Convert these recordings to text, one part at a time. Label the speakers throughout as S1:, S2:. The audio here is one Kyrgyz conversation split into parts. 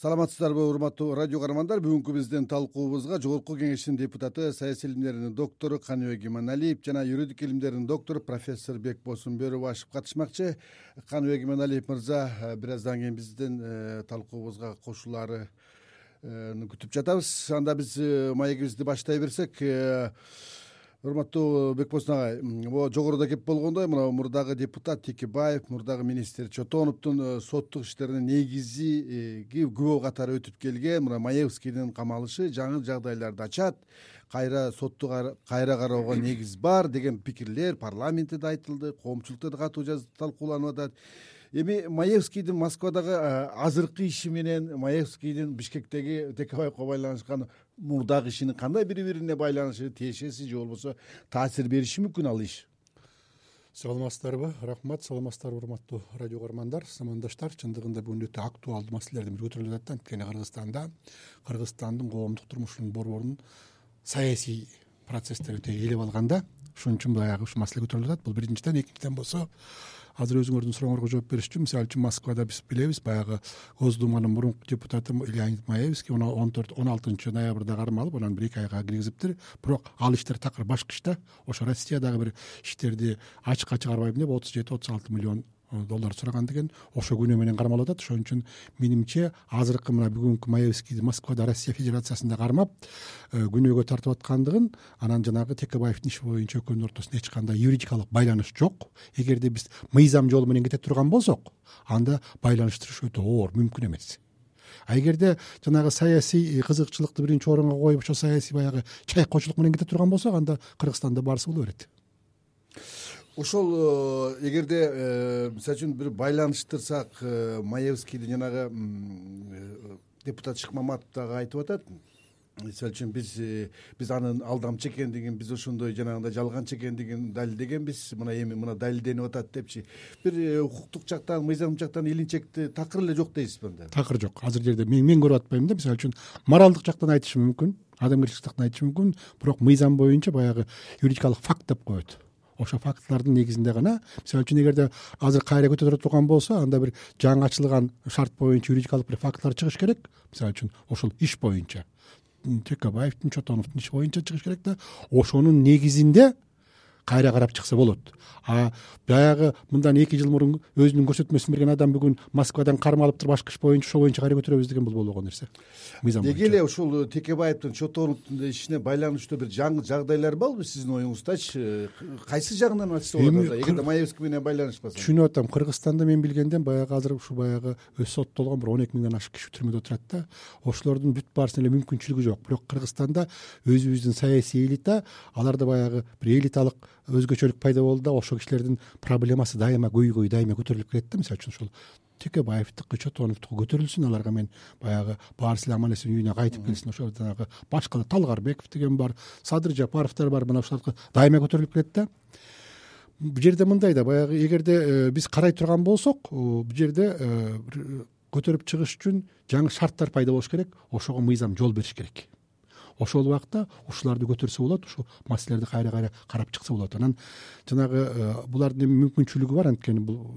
S1: саламатсыздарбы урматтуу радио каармандар. Бүгүнкү биздин талкуубузга жогорку кеңештин депутаты саясий илимдердин доктору каныбек иманалиев жана юридика илимдердин доктору профессор бекболсун бөрүбашев катышмакчы. Каныбек иманалиев мырза э, бир аздан кийин биздин э, талкуубузга кошулаарын күтүп жатабыз. Анда биз э, маегибизди баштай берсек урматтуу бекболсун агай могу жогоруда кеп болгондой мына мурдагы депутат текебаев мурдагы министр чотоновдун э, соттук иштерине негизги күбө катары өтүп келген. Мына маевскийдин камалышы жаңы жагдайларды ачат. Кайра сотту кайра кароого негиз бар деген пикирлер парламентте да айтылды коомчулукта да катуу талкууланып атат. Эми маевскийдин москвадагы э, азыркы иши менен маевскийдин бишкектеги текебаевго байланышкан мурдагы ишинин кандай бири бирине байланышы тиешеси же болбосо таасир бериши мүмкүн ал иш?
S2: Саламатсыздарбы? Рахмат. Саламатсыздарбы урматтуу радио каармандар замандаштар. Чындыгында бүгүн өтө актуалдуу маселелердин бири көтөрүлүп атат да. Анткени кыргызстанда кыргызстандын коомдук турмушунун борборун саясий процесстер өтө ээлеп алган да ошон үчүн баягы ушул маселе көтөрүлүп атат бул биринчиден экинчиден болсо азыр өзүңөрдүн сурооңорго жооп бериш үчүн мисалы үчүн москвада биз билебиз баягы госдуманын мурунку депутаты леонид маевский он төрт он алтынчы ноябрда кармалып анан бир эки айга киргизиптир. Бирок ал иштер такыр башка иш да ошо россиядагы бир иштерди ачыкка чыгарбайм деп отуз жети отуз алты миллион доллар сураган деген ошол күнөө менен кармалып атат. Ошон үчүн менимче азыркы мына бүгүнкү маевскийди москвада россия федерациясында кармап э, күнөөгө тартып аткандыгын анан жанагы текебаевдин иши боюнча экөөнүн ортосунда эч кандай юридикалык байланыш жок. Эгерде биз мыйзам жолу менен кете турган болсок анда байланыштырыш өтө оор мүмкүн эмес. А эгерде жанагы саясий кызыкчылыкты биринчи орунга коюп ошо саясий баягы чайкоочулук менен кете турган болсок анда кыргызстанда баарысы боло берет
S1: ошол э, эгерде э, мисалы үчүн бир байланыштырсак э, маевскийди жанагы депутат шыкмаматов дагы айтып атат. Мисалы үчүн биз биз анын алдамчы экендигин биз ошондой жанагындай жалганчы экендигин далилдегенбиз. Мына эми мына далилденип атат депчи. Бир укуктук жактан мыйзамдык жактан илинчекти такыр эле жок дейсизби анда
S2: такыр жок. Азыр жерде мен көрүп атпайм да. Мисалы үчүн моралдык жактан айтышым мүмкүн адамгерчилик жактан айтышым мүмкүн. Бирок мыйзам боюнча баягы юридикалык факт деп коет ошол фактылардын негизинде гана мисалы үчүн эгерде азыр кайра көтөрө турган болсо анда бир жаңы ачылган шарт боюнча юридикалык бир фактылар чыгыш керек. Мисалы үчүн ошол иш боюнча. Текебаевдин чотоновдун иши боюнча чыгыш керек да ошонун негизинде кайра карап чыкса болот. А баягы мындан эки жыл мурун өзүнүн көрсөтмөсүн берген адам бүгүн москвадан кармалыптыр башка иш боюнча ошол боюнча кайра көтөрөбүз деген бул болбогон нерсе. Мыйзам
S1: неге эле ушул текебаевдин чотоновдун ишине байланыштуу бир жаңы жагдайлар барбы сиздин оюңуздачы кайсы жагынан ачса болот эгерде маевский менен байланышпаса
S2: түшүнүп атам кыргызстанда мен билгенден баягы азыр ушул баягы өзү соттолгон бир он эки миңден ашык киши түрмөдө отурат да. Ошолордун бүт баарысынын эле мүмкүнчүлүгү жок. Бирок кыргызстанда өзүбүздүн саясий элита аларда баягы бир элиталык өзгөчөлүк пайда болду да ошол кишилердин проблемасы дайыма көйгөйү дайыма көтөрүлүп келет да. Мисалы үчүн ошол текебаевдики чотоновдуку көтөрүлсүн аларга мен баягы баарысы эле аман эсен үйүнө кайтып келсин. Ошо жанагы башка талгарбеков деген бар садыр жапаровдор бар. Мына ушулардыкы дайыма көтөрүлүп келет да. Бул жерде мындай да баягы эгерде э, биз карай турган болсок бул жерде э, көтөрүп чыгыш үчүн жаңы шарттар пайда болуш керек. Ошого мыйзам жол бериш керек ошол убакта ушуларды көтөрсө болот ушул маселелерди кайра кайра карап чыкса болот анан. Жанагы э, булардын эми мүмкүнчүлүгү бар анткени бул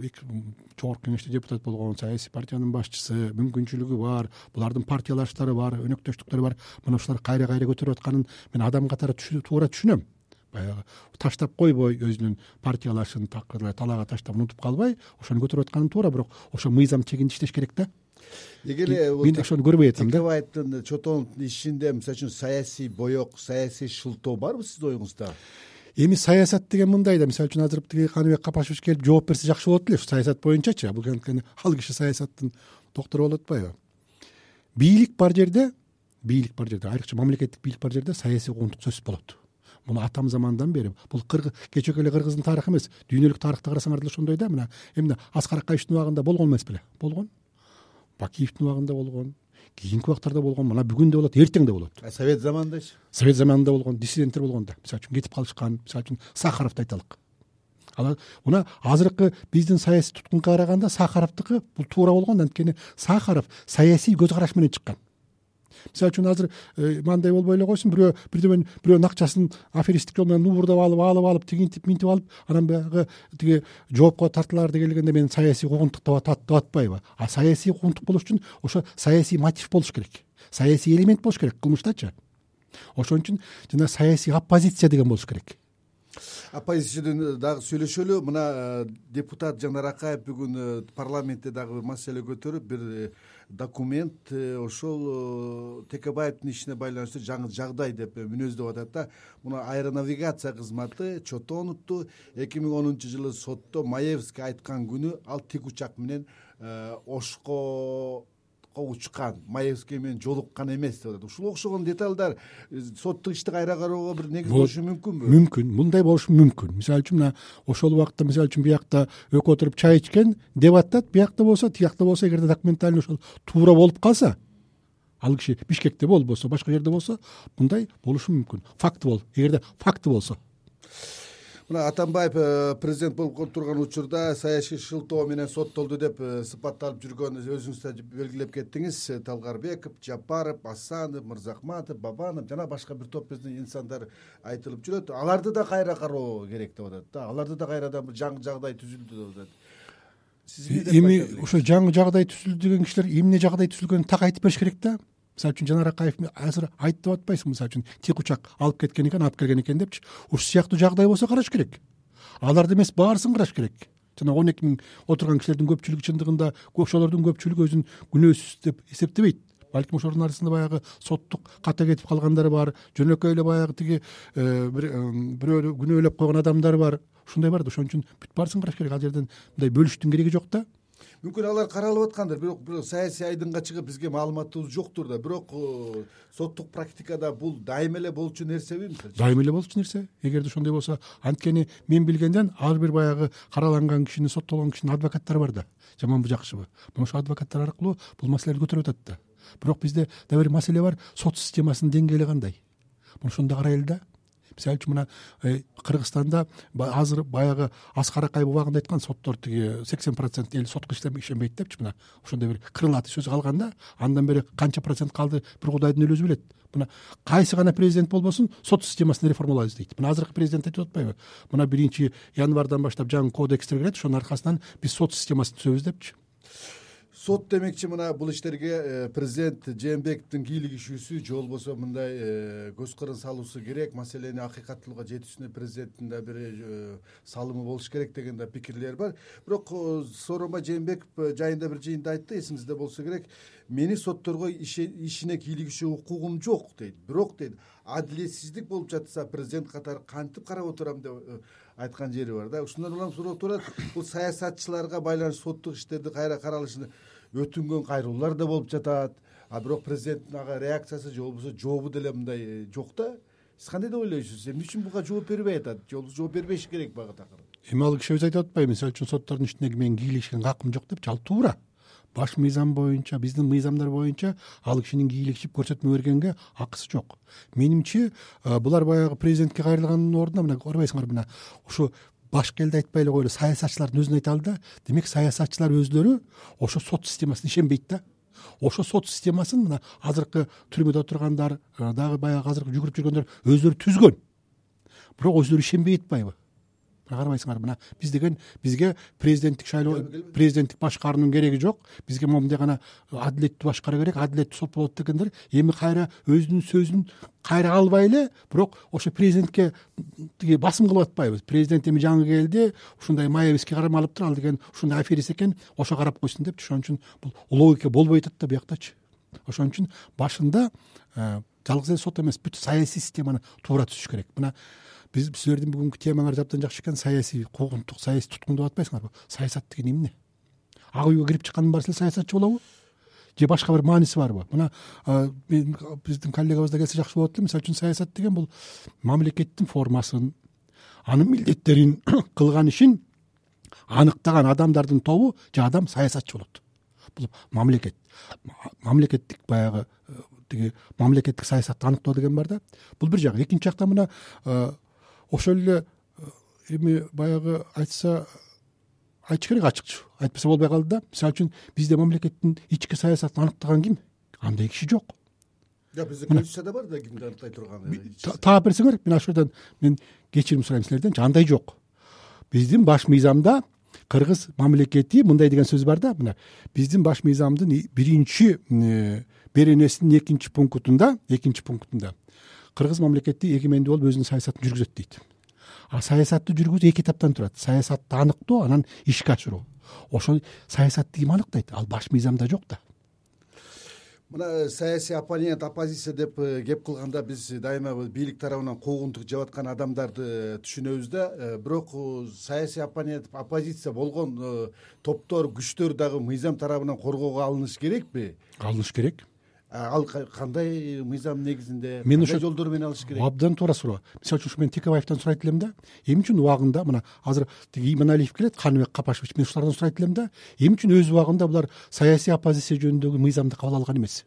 S2: жогорку кеңеште депутат болгон саясий партиянын башчысы мүмкүнчүлүгү бар булардын партиялаштары бар өнөктөштүктөрү бар. Мына ушулар кайра кайра көтөрүп атканын мен адам катары туура түшүнөм. Баягы таштап койбой өзүнүн партиялашын талаага таштап унутуп калбай ошону көтөрүп атканы туура бирок ошо мыйзам чегинде иштеш керек да
S1: эге эле
S2: мен ошону көрбөй атам да.
S1: текебаевдин чотоновдун ишинде мисалы үчүн саясий боек саясий шылтоо барбы сиздин оюңузда?
S2: Эми саясат деген мындай да. Мисалы үчүн азыр тиги каныбек капашевич келип жооп берсе жакшы болот эле. Ушу саясат боюнчачы. Анткени ал киши саясаттын доктору болуп атпайбы? Бийлик бар жерде бийлик бар жерде айрыкча мамлекеттик бийлик бар жерде саясий куугунтук сөзсүз болот. Муну атам замандан бери. Бул кечээкү эле кыргыздын тарыхы эмес. Дүйнөлүк тарыхты карасаңар деле ошондой да. Мына эмне аскар акаевичтин убагында болгон эмес беле. Болгон бакиевдин убагында болгон кийинки убактарда болгон мына бүгүн да болот эртең да болот
S1: совет заманындачы
S2: совет заманында болгон диссиденттер болгон да мисалы үчүн кетип калышкан мисалы үчүн сахаровду айталык ал мына азыркы биздин саясий туткунга караганда сахаровдуку бул туура болгон анткени сахаров саясий көз караш менен чыккан мисалы үчүн азыр э, мындай болбой эле койсун бирөө бирдемен бирөөнүн акчасын аферисттик жол менен уурдап алып алып алып тигинтип минтип алып анан баягы тиги жоопко тартыларды келгенде мен саясий куугунтук деп атпайбы а саясий куугунтук болуш үчүн ошо саясий мотив болуш керек. Саясий элемент болуш керек. Кылмыштачы. Ошон үчүн жанагы саясий оппозиция деген болуш керек
S1: оппозициядан дагы сүйлөшөлү. Мына э, депутат жанар акаев бүгүн э, парламентте дагы бир маселе көтөрүп бир э, документ ошол текебаевдин ишине байланыштуу жаңы жагдай деп мүнөздөп атат да. Муну аэронавигация кызматы чотоновду эки миң онунчу жылы сотто маевский айткан күнү ал тик учак менен ошко учкан маевский менен жолуккан эмес деп атат. Ушуга окшогон детальдар э, соттук ишти кайра кароого бир негиз болушу мүмкүнбү
S2: мүмкүн мындай болушу мүмкүн. Мисалы үчүн мына ошол убакта мисалы үчүн биякта экөө отуруп чай ичкен деп атат биякта болсо тиякта болсо эгерде документальный ошол туура болуп калса ал киши бишкекте болбосо башка жерде болсо мындай болушу мүмкүн. Факты бол эгерде факты болсо
S1: мына атамбаев э, президент болуп турган учурда саясий шылтоо менен соттолду деп э, сыпатталып жүргөн өзүңүз да белгилеп кеттиңиз. Э, талгарбеков жапаров асанов мырзахматов бабанов жана башка бир топ инсандар айтылып жүрөт. Аларды да кайра кароо керек деп атат да. Аларды да кайрадан бир жаңы жагдай түзүлдү деп атат.
S2: Эми ошо жаңы жагдай түзүлдү деген кишилер эмне жагдай түзүлгөнүн так айтып бериш керек да мисалы үчүн жанар акаев азыр айт деп атпайсыңбы мисалы үчүн тик учак алып кеткен экен алып келген экен депчи. Ушул сыяктуу жагдай болсо караш керек. Аларды эмес баарысын караш керек. Жана он эки миң отурган кишилердин көпчүлүгү чындыгында ошолордун көпчүлүгү өзүн күнөөсүз деп эсептебейт. Балким ошолордун арасында баягы соттук ката кетип калгандар бар жөнөкөй эле баягы тиги э, бирөөнү күнөөлөп койгон адамдар бар. Ушундай бар да ошон үчүн бүт баарысын караш керек. Ал жерден мындай бөлүштүн кереги жок да
S1: мүмкүн алар каралып аткандыр. Бирок саясий айдынга чыгып бизге маалыматыбыз жоктур да. Бирок э, соттук практикада бул дайыма эле болчу нерсеби мисалы?
S2: Дайыма эле болчу нерсе. Эгерде ошондой болсо анткени мен билгенден ар бир баягы караланган кишинин соттолгон кишинин адвокаттары бар да. Жаманбы жакшыбы мына ошол адвокаттар аркылуу бул маселелерди көтөрүп атат да. Бирок бизде дагы бир маселе бар. Сот системасынын деңгээли кандай? Муну ошону да карайлы да мисалы үчүн мына э, кыргызстанда азыр баягы аскар акаев убагында айткан соттор тиги сексен процент эл сотко ишенбейт депчи мына. Ошондой бир крылатый сөз калган да андан бери канча процент калды бир кудайдын өлү өзү билет. Мына кайсы гана президент болбосун сот системасын реформалайбыз дейт. Мына азыркы президент айтып атпайбы мына биринчи январдан баштап жаңы кодекстер кирет ошонун аркасынан биз сот системасын түзөбүз депчи
S1: сот демекчи мына бул иштерге э, президент жээнбековдун кийлигишүүсү же болбосо мындай э, көз кырын салуусу керек маселени акыйкаттуулукка жетүүсүнө президенттин да бир э, салымы болуш керек деген да пикирлер бар. Бирок сооронбай жээнбеков жайында бир жыйында айтты эсиңизде болсо керек. Мени сотторго ишине кийлигишүү укугум жок дейт. Бирок дейт адилетсиздик болуп жатса президент катары кантип карап отурам деп айткан жери бар да. Ушундан улам суроо турат. Бул саясатчыларга байланыштуу соттук иштерди кайра каралышын өтүнгөн кайрылуулар да болуп жатат. А бирок президенттин ага реакциясы же болбосо жообу деле мындай э, жок да. Сиз кандай деп ойлойсуз? Эмне үчүн буга жооп бербей атат. Же болбосо жооп бербеши керек буга такыр.
S2: Эми ал киши өзү айтып атпайбы мисалы үчүн соттордун ишине менин кийлигишкенге акым жок депчи ал туура. Баш мыйзам боюнча биздин мыйзамдар боюнча ал кишинин кийлигишип көрсөтмө бергенге акысы жок. Менимче э, булар баягы президентке кайрылгандын ордуна мына карабайсыңарбы мына ушу башка элди айтпай эле коелу саясатчылардын өзүн айталы да. Демек саясатчылар өздөрү ошо сот системасына ишенбейт да. Ошо сот системасын мына азыркы түрмөдө отургандар э, дагы баягы азыркы жүгүрүп жүргөндөр өздөрү түзгөн. Бирок өздөрү ишенбей атпайбы карабайсыңар мына. Биз деген бизге президенттик шайлоо президенттик башкаруунун кереги жок. Бизге момундай гана адилеттүү башкаруу керек. Адилеттүү сот болот дегендер эми кайра өзүнүн сөзүн кайра албай эле бирок ошо президентке тиги басым кылып атпайбы президент эми жаңы келди ушундай маевский кармалыптыр ал деген ушундай аферист экен ошо карап койсун депчи. Ошон үчүн бул логика болбой атат да буяктачы. Ошон үчүн башында э, жалгыз эле сот эмес бүт саясий системаны туура түзүш керек. Мына биз силердин бүгүнкү темаңар абдан жакшы экен саясий куугунтук саясий туткун деп атпайсыңарбы саясат деген эмне? Ак үйгө кирип чыккандын баары эле саясатчы болобу? Же башка бир мааниси барбы? Мына биздин коллегабыз да келсе жакшы болот эле мисалы үчүн саясат деген бул мамлекеттин формасын анын милдеттерин кылган ишин аныктаган адамдардын тобу же адам саясатчы болот. Бул мамлекет мамлекеттик баягы тиги мамлекеттик саясатты аныктоо деген бар да. Бул бир жак экинчи жактан мына ошол эле э, эми баягы айтса айтыш керек ачыкчу. Айтпаса болбой калды да. Мисалы үчүн бизде мамлекеттин ички саясатын аныктаган ким? Андай киши жок.
S1: Жок бизде конституцияда бар да кимди аныктай турган
S2: таап берсеңер мен ошол жерден мен кечирим сурайм силерден андай жок. Биздин баш мыйзамда кыргыз мамлекети мындай деген сөз бар да мына биздин баш мыйзамдын биринчи беренесинин экинчи пунктунда экинчи пунктунда кыргыз мамлекети эгемендүү болуп өзүнүн саясатын жүргүзөт дейт. А саясатты жүргүзүү эки этаптан турат. Саясатты аныктоо анан ишке ашыруу ошол саясатты ким аныктайт? Ал баш мыйзамда жок да.
S1: Мына э, саясий оппонент оппозиция деп э, кеп кылганда биз дайыма бийлик тарабынан куугунтук жеп аткан адамдарды э, түшүнөбүз да. Бирок саясий оппонент оппозиция болгон топтор күчтөр дагы мыйзам тарабынан коргоого алыныш керекпи?
S2: Алыныш керек
S1: ал кандай мыйзам негизинде
S2: мен ошо
S1: жолдор менен алыш керек?
S2: абдан туура суроо. Мисалы үчүн ушу мен текебаевден сурайт элем да. Эмне үчүн убагында мына азыр тиги иманалиев келет каныбек капашевич мен ушулардан сурайт элем да. Эмне үчүн өз убагында булар саясий оппозиция жөнүндөгү мыйзамды кабыл алган эмес.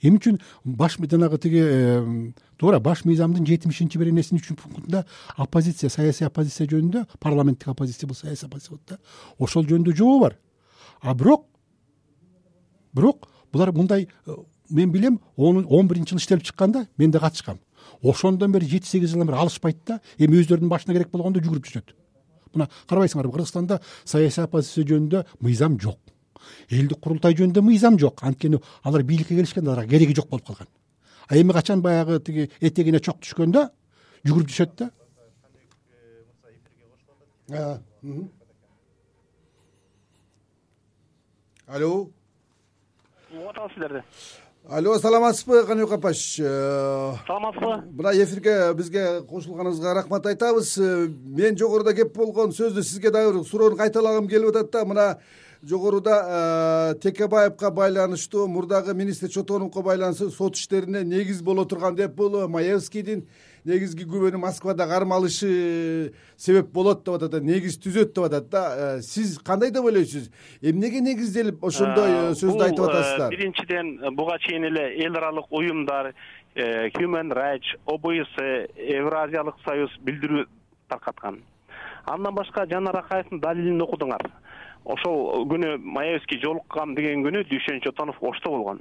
S2: Эмне үчүн баш жанагы тиги туура баш мыйзамдын жетимишинчи беренесинин үчүнчү пунктунда оппозиция саясий оппозиция жөнүндө парламенттик оппозиция бул саясий оппозиция болот да. Ошол жөнүндө жобо бар. А бирок бирок булар мындай э, мен билем он биринчи жылы иштелип чыккан да мен да катышкам. Ошондон бери жети сегиз жылдан бери алышпайт да эми өздөрүнүн башына керек болгондо жүгүрүп жүрүшөт мына карабайсыңарбы кыргызстанда саясий оппозиция жөнүндө мыйзам жок. Элдик курултай жөнүндө мыйзам жок. Анткени алар бийликке келишкенде аларга кереги жок болуп калган. А эми качан баягы тиги этегине чок түшкөндө жүгүрүп жүрүшөт да?
S1: Алло
S3: угуп атабыз силерди
S1: алло саламатсызбы каныбек апач?
S3: Э, саламатсызбы?
S1: мына эфирге бизге кошулганыңызга рахмат айтабыз. Э, мен жогоруда кеп болгон сөздү сизге дагы бир суроону кайталагым келип атат да. Мына жогоруда э, текебаевка байланыштуу мурдагы министр чотоновго байланыштуу сот иштерине негиз боло турган деп бул маевскийдин негизги күбөнү москвада кармалышы себеп болот деп атат негиз түзөт деп атат да. Э, сиз кандай деп ойлойсуз? Эмнеге негизделип ошондой э, сөздү айтып атасыздар?
S3: биринчиден буга чейин эле эл аралык уюмдар human rights обс евразиялык союз билдирүү таркаткан. Андан башка жанар акаевдин далилин окудуңар. Ошол күнү маевский жолуккам деген күнү дүйшөн чотонов ошто болгон.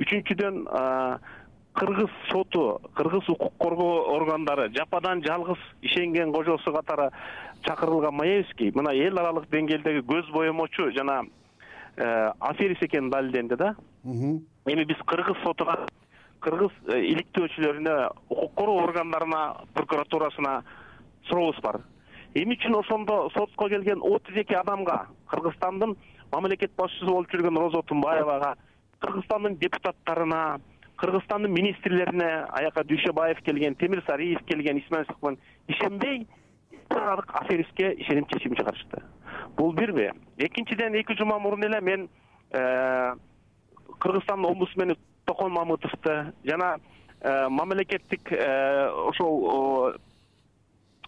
S3: Үчүнчүдөн кыргыз соту кыргыз укук коргоо органдары жападан жалгыз ишенген кожосу катары чакырылган маевский мына эл аралык деңгээлдеги көз боемочу жана э, аферист экени далилденди да? Эми биз кыргыз сотуна кыргыз э, иликтөөчүлөрүнө укук коргоо органдарына прокуратурасына сурообуз бар. Эмне үчүн ошондо сотко келген отуз эки адамга кыргызстандын мамлекет башчысы болуп жүргөн роза тумбаевага кыргызстандын депутаттарына кыргызстандын министрлерине аяка дүйшөбаев келген темир сариев келген исмаил ишенбей аралык аферистке ишенип чечим чыгарышты. Бул бирби экинчиден эки жума мурун эле мен э, кыргызстандын омбудсмени токон мамытовду жана э, мамлекеттик ошол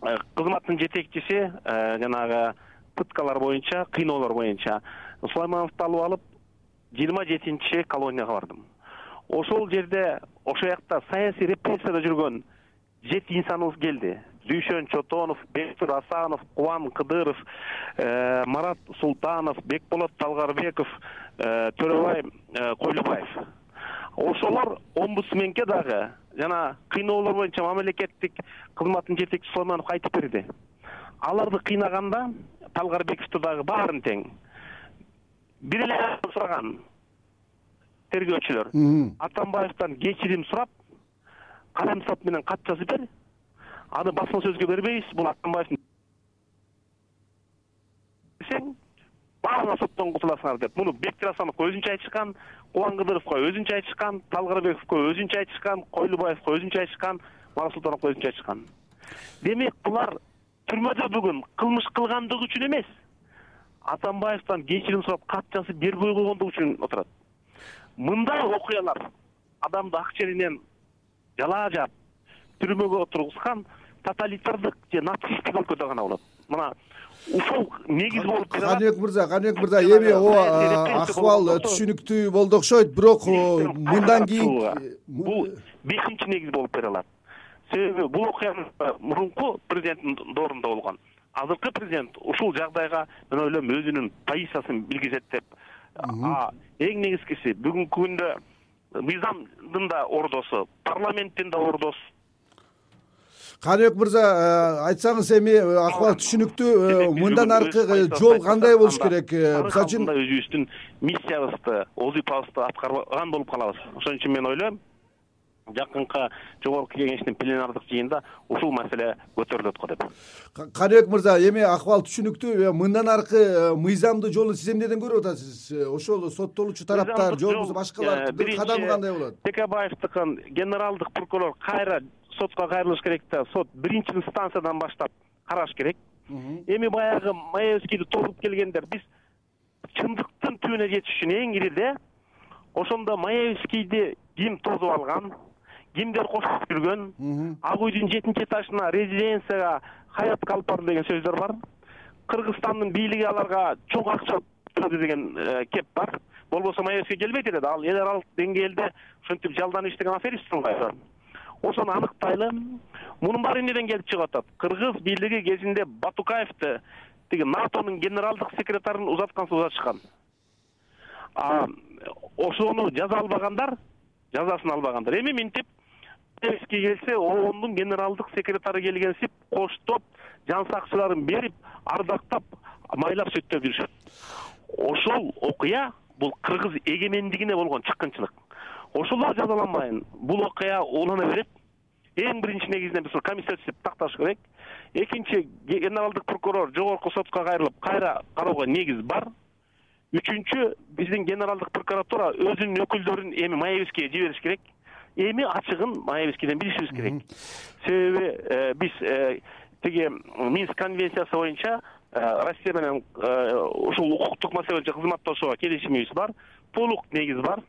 S3: Э, кызматтын жетекчиси жанагы пыткалар боюнча кыйноолор боюнча сулаймановду алып алып жыйырма жетинчи колонияга бардым ошол жерде ошол жакта саясий репрессияда жүргөн жети инсаныбыз келди. Дүйшөн чотонов бектур асанов кубан кыдыров э, марат султанов бекболот талгарбеков төрөбай койлубаев. Ошолор омбудсменге дагы жана кыйноолор боюнча мамлекеттик кызматтын жетекчиси сулайманов айтып берди. Аларды кыйнаганда талгарбековду дагы баарын тең. Бир эле сураган тергөөчүлөр. Атамбаевден кечирим сурап калем соп менен кат жазып бер. Аны басма сөзгө бербейбиз. Бул атамбаевдин десең баарына соттон кутуласыңар деп. Муну бектир асановго өзүнчө айтышкан кубан кыдыровго өзүнчө айтышкан талгарбековго өзүнчө айтышкан койлубаевго өзүнчө айтышкан марат султановго өзүнчө айтышкан. Демек булар түрмөдө бүгүн кылмыш кылгандыгы үчүн эмес. Атамбаевден кечирим сурап кат жазып бербей койгондугу үчүн отурат мындай окуялар адамды ак жеринен жалаа жаап түрмөгө отургузган тоталитардык же нацисттик өлкөдө гана болот мына ушул негиз болуп бере алат
S1: каныбек мырза каныбек мырза эми ооба акыбал түшүнүктүү болду окшойт бирок мындан кийин
S3: бул бешинчи негиз болуп бере алат себеби бул окуя мурунку президенттин доорунда болгон азыркы президент ушул жагдайга мен ойлойм өзүнүн позициясын билгизет деп эң негизгиси бүгүнкү күндө мыйзамдын да ордосу парламенттин да ордосу.
S1: Каныбек мырза э, айтсаңыз эми э, акыбар түшүнүктүү мындан аркы жол кандай болуш керек мисалы үчүн
S3: өзүбүздүн миссиябызды вазыйфабызды аткарган болуп калабыз. Ошон үчүн мен ойлойм жакынкы жогорку кеңештин пленардык жыйынында ушул маселе көтөрүлөт го деп.
S1: Каныбек мырза эми акыбал түшүнүктүү мындан аркы э, мыйзамдуу жолу сиз эмнеден көрүп атасыз? Э, ошол соттолуучу тараптар же болбосо башкалардын э, кадамы кандай болот?
S3: Текебаевдикин генералдык прокурор кайра сотко кайрылыш керек да сот биринчи инстанциядан баштап караш керек. Эми баягы маевскийди тосуп келгендер биз чындыктын түбүнө жетиш үчүн эң кирде ошондо маевскийди ким тосуп алган кимдер кошуп жүргөн. Ак үйдүн жетинчи этажына резиденцияга хаятка алып барды деген сөздөр бар. Кыргызстандын бийлиги аларга чоң акча төлөдү деген э, кеп бар. Болбосо маевский келбейт эле да ал эл аралык деңгээлде ушинтип жалдан иштеген аферист тургайбы ошону аныктайлы мунун баары эмнеден келип чыгып атат? Кыргыз бийлиги кезинде батукаевди тиги натонун генералдык секретарын узаткансыз узатышкан ошону жаза албагандар жазасын албагандар. Эми минтип келсе оондун генералдык секретары келгенсип коштоп жан сакчыларын берип ардактап майлап сүттөп жүрүшөт ошол окуя бул кыргыз эгемендигине болгон чыккынчылык. Ошолор жазаланбайын. Бул окуя улана берет эң биринчи негизинен биз комиссия түзүп такташ керек. Экинчи генералдык прокурор жогорку сотко кайрылып кайра кароого негиз бар. Үчүнчү биздин генералдык прокуратура өзүнүн өкүлдөрүн эми маевскийге жибериш керек эми ачыгын маевскийден билишибиз керек. Себеби э, биз э, тиги минск конвенциясы боюнча э, россия менен ушул укуктук маселе боюнча кызматташууга келишимибиз бар. Толук негиз бар.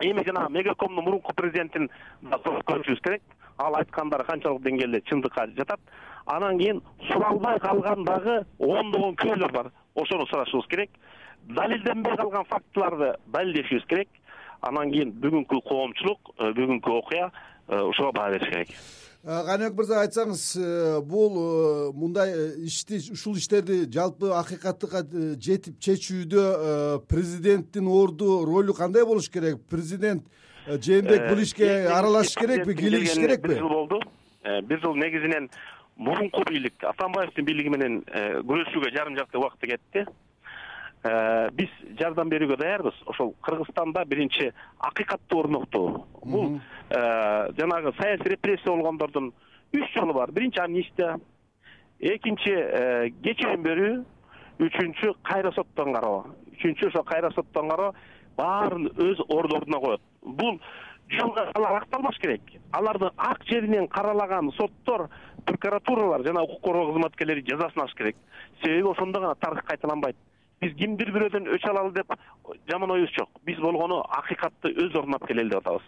S3: Эми жанагы мегакомдун мурунку президентин да көрүшүбүз керек. Ал айткандары канчалык деңгээлде чындыкка жатат. Анан кийин суралбай калган дагы ондогон күбөлөр бар. Ошону сурашыбыз керек. Далилденбей калган фактыларды далилдешибиз керек анан кийин бүгүнкү коомчулук э, бүгүнкү окуя ошого э, баа бериш керек.
S1: Э, каныбек мырза айтсаңыз бул мындай ишти ушул иштерди жалпы акыйкатка жетип чечүүдө президенттин орду ролу кандай болуш керек? Президент жээнбек бул ишке аралашыш керекпи кийлигиш керекпи
S3: бир жыл болду. Бир жыл негизинен мурунку бийлик атамбаевдин бийлиги менен күрөшүүгө жарым жакты убакыты кетти биз жардам берүүгө даярбыз. Ошол кыргызстанда биринчи акыйкатты орноктоо бул э, жанагы саясий репрессия болгондордун үч жолу бар. Биринчи амнистия экинчи э, кечирим берүү үчүнчү кайра соттон кароо. Үчүнчү ошо кайра соттон кароо баарын өз ордуна коет. Бул жолго алар акталбаш керек. Аларды ак жеринен каралаган соттор прокуратуралар жана укук коргоо кызматкерлери жазасын алыш керек. Себеби ошондо гана тарых кайталанбайт биз кимдир бирөөдөн өч алалы деп жаман оюбуз жок. Биз болгону акыйкатты өз ордуна алып келели деп атабыз.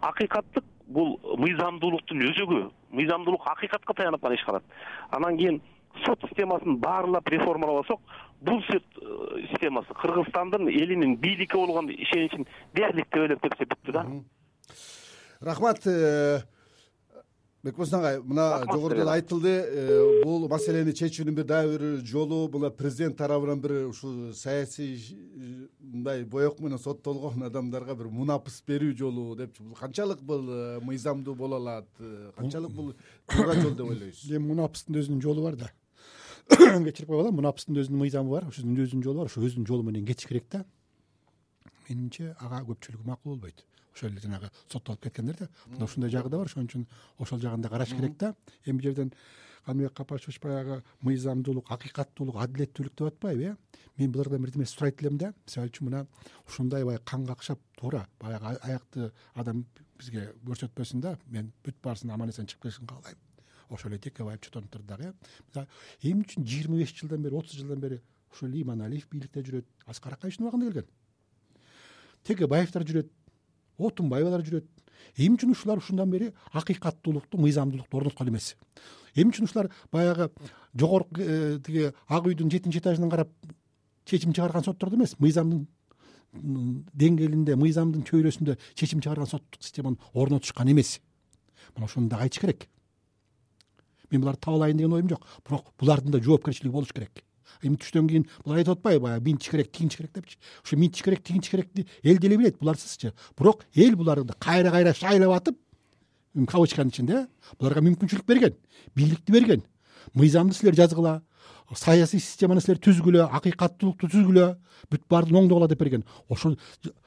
S3: Акыйкаттык бул мыйзамдуулуктун өзөгү. Мыйзамдуулук акыйкатка таянып гана иш кылат анан кийин сот системасын баарлап реформалабасак бул сот э, системасы кыргызстандын элинин бийликке болгон ишеничин дээрлик тебелеп кетсе бүттү да.
S1: Рахмат э, бекболсун агай мына жогоруда айтылды э, бул маселени чечүүнүн бир дагы бир жолу мына президент тарабынан бир ушул саясий мындай боек менен соттолгон адамдарга бир мунапыс берүү жолу депчи бул канчалык бул э, мыйзамдуу боло алат э, канчалык бул туура жол деп ойлойсуз
S2: эми мунапыстын өзүнүн жолу бар да. Кечирип койгула мунапыстын өзүнүн мыйзамы бар ошонун өзүнүн жолу бар ошо өзүнүн жолу менен кетиш керек да менимче ага көпчүлүгү макул болбойт. Ошол эле жанагы соттолуп кеткендер да мына ушундай жагы да бар. Ошон үчүн ошол жагын да караш керек да. Эми бул жерден каныбек капашович баягы мыйзамдуулук акыйкаттуулук адилеттүүлүк деп атпайбы э? Мен булардан бирдеме сурайт элем да. Мисалы үчүн мына ушундай баягы кан какшап туура баягы аякты адам бизге көрсөтпөсүн да. Мен бүт баарысынын аман эсен чыгып келишин каалайм. Ошол эле текебаев чотоновдор дагы э? Эмне үчүн жыйырма беш жылдан бери отуз жылдан бери ушул иманалиев бийликте жүрөт. Аскар акаевичтин убагында келген текебаевдер жүрөт отунбаевалар жүрөт. Эмне үчүн ушулар ушундан бери акыйкаттуулукту мыйзамдуулукту орноткон эмес. Эмне үчүн ушулар баягы жогорку э, тиги ак үйдүн жетинчи этажынан карап чечим чыгарган соттордо эмес. Мыйзамдын деңгээлинде мыйзамдын чөйрөсүндө чечим чыгарган соттук системаны орнотушкан эмес. Мына ошону дагы айтыш керек. Мен буларды таап алайын деген оюм жок. Бирок булардын да жоопкерчилиги болуш керек эми түштөн кийин булар айтып атпайбы баягы минтиш керек тигинтиш керек депчи. Ошо минтиш керек тигинтиш керекти эл деле билет буларсызчы. Бирок эл буларды кайра кайра шайлап атып кавычканын ичинде буларга мүмкүнчүлүк берген бийликти берген. Мыйзамды силер жазгыла саясий системаны силер түзгүлө акыйкаттуулукту түзгүлө бүт баардыгын оңдогула деп берген. Ошол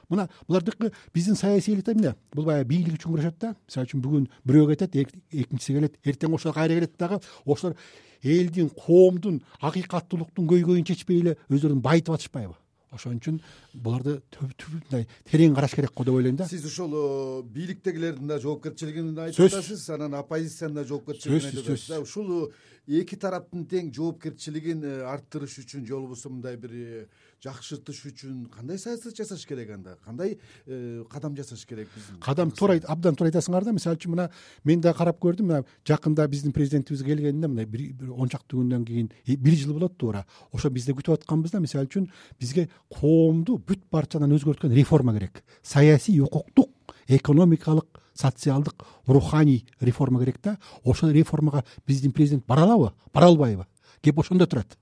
S2: мына булардыкы биздин саясий элита эмне бул баягы бийлик үчүн күрөшөт да. Мисалы үчүн бүгүн бирөө кетет экинчиси келет эртең ошол кайра келет дагы. Ошолор элдин коомдун акыйкаттуулуктун көйгөйүн чечпей эле өздөрүн байытып атышпайбы? Ошон үчүн буларды мындай терең караш керек го деп ойлойм да.
S1: Сиз ушул бийликтегилердин да жоопкерчилигин айтып атасыз анан оппозициянын да жоопкерчилигин айтып атасыз да. ушул эки тараптын тең жоопкерчилигин э, арттырыш үчүн же болбосо мындай бир э, жакшыртыш үчүн кандай саясат жасаш керек анда? Кандай э, кадам жасаш керек биздин
S2: кадам туура абдан туура айтасыңар да. Мисалы үчүн мына мен да карап көрдүм мына жакында биздин президентибиз келгенде мындай бир он чакты күндөн кийин бир жыл болот туура. Ошо биз да күтүп атканбыз да. Мисалы үчүн бизге коомду бүт барчадан өзгөрткөн реформа керек. Саясий укуктук экономикалык социалдык руханий реформа керек да. Ошол реформага биздин президент бара алабы бара албайбы кеп ошондо турат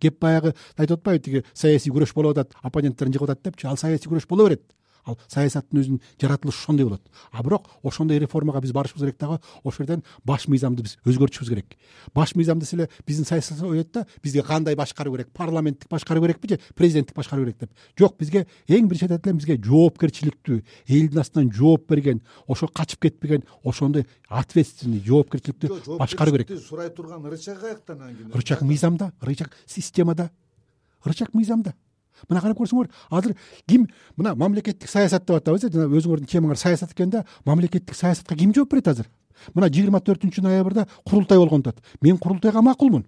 S2: кеп баягы айтып атпайбы тиги саясий күрөш болуп атат оппоненттерин жыгып атат депчи. Ал саясий күрөш боло берет ал саясаттын өзүнүн жаратылышы ошондой болот. А бирок ошондой реформага биз барышыбыз керек дагы ошол жерден баш мыйзамды биз өзгөртүшүбүз керек. Баш мыйзамды силе биздин саясатчылар ойлойт да бизге кандай башкаруу керек? Парламенттик башкаруу керекпи же президенттик башкаруу керек деп? Жок бизге эң биринчи айтат элем бизге жоопкерчиликтүү элдин астынан жооп берген ошо качып кетпеген ошондой ответственный жоопкерчиликтүү башкаруу керек.
S1: сурай турган рычаг каяктан анан кийин
S2: рычаг мыйзамда рычаг системада. Рычаг мыйзамда мына карап көрсөңөр азыр ким мына мамлекеттик саясат деп атабыз э жана өзүңөрдүн темаңар саясат экен да мамлекеттик саясатка ким жооп берет азыр? Мына жыйырма төртүнчү ноябрда курултай болгон атат мен курултайга макулмун.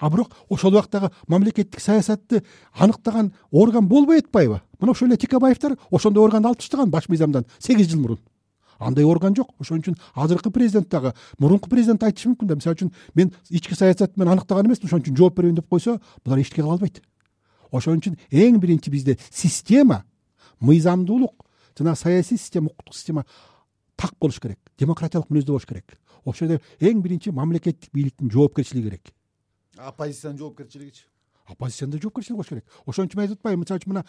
S2: А бирок ошол убактагы мамлекеттик саясатты аныктаган орган болбой атпайбы мына ошол эле текебаевдер ошондой органды алып таштаган баш мыйзамдан сегиз жыл мурун. Андай орган жок. Ошон үчүн азыркы президент дагы мурунку президент айтышы мүмкүн да. Мисалы үчүн мен ички саясатты мен аныктаган эмесмин ошон үчүн жооп бербейм деп койсо булар эчтеке кыла албайт ошон үчүн эң биринчи бизде система мыйзамдуулук жана саясий система укуктук система так болуш керек демократиялык мүнөздө болуш керек. Ошол жерде эң биринчи мамлекеттик бийликтин жоопкерчилиги керек.
S1: Оппозициянын жоопкерчилигичи?
S2: Оппозициянын да жоопкерчилиги болуш керек. Ошон үчүн мен айтып атпаймынбы мисалы үчүн мына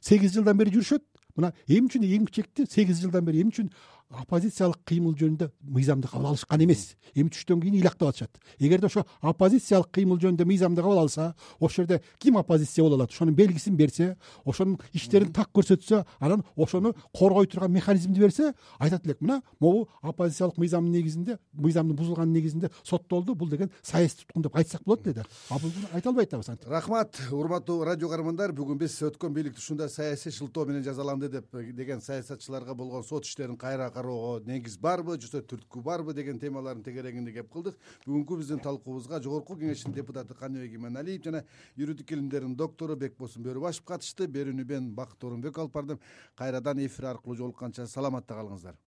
S2: сегиз жылдан бери жүрүшөт. Мына эмне үчүн эң чекти сегиз жылдан бери. Эмне үчүн оппозициялык кыймыл жөнүндө мыйзамды кабыл алышкан эмес. Эми түштөн кийин ыйлактап атышат. Эгерде ошо оппозициялык кыймыл жөнүндө мыйзамды кабыл алса ошол жерде ким оппозиция боло алат? Ошонун белгисин берсе ошонун иштерин так көрсөтсө анан ошону коргой турган механизмди берсе айтат элек мына могу оппозициялык мыйзамдын негизинде мыйзамдын бузулганын негизинде соттолду бул деген саясий туткун деп айтсак болот эле да а бул айта албай атабыз
S1: рахмат урматтуу радио каармандар бүгүн биз өткөн бийликти ушундай саясий шылтоо менен жазаланды деп деген саясатчыларга болгон сот иштерин кайра кароого негиз барбы болбосо түрткү барбы деген темалардын тегерегинде кеп кылдык. Бүгүнкү биздин талкуубузга жогорку кеңештин депутаты каныбек иманалиев жана юридик илимдердин доктору бекбосун бөрүбашев катышты. Берүүнү мен бакыт орунбеков алып бардым. Кайрадан эфир аркылуу жолукканча саламатта калыңыздар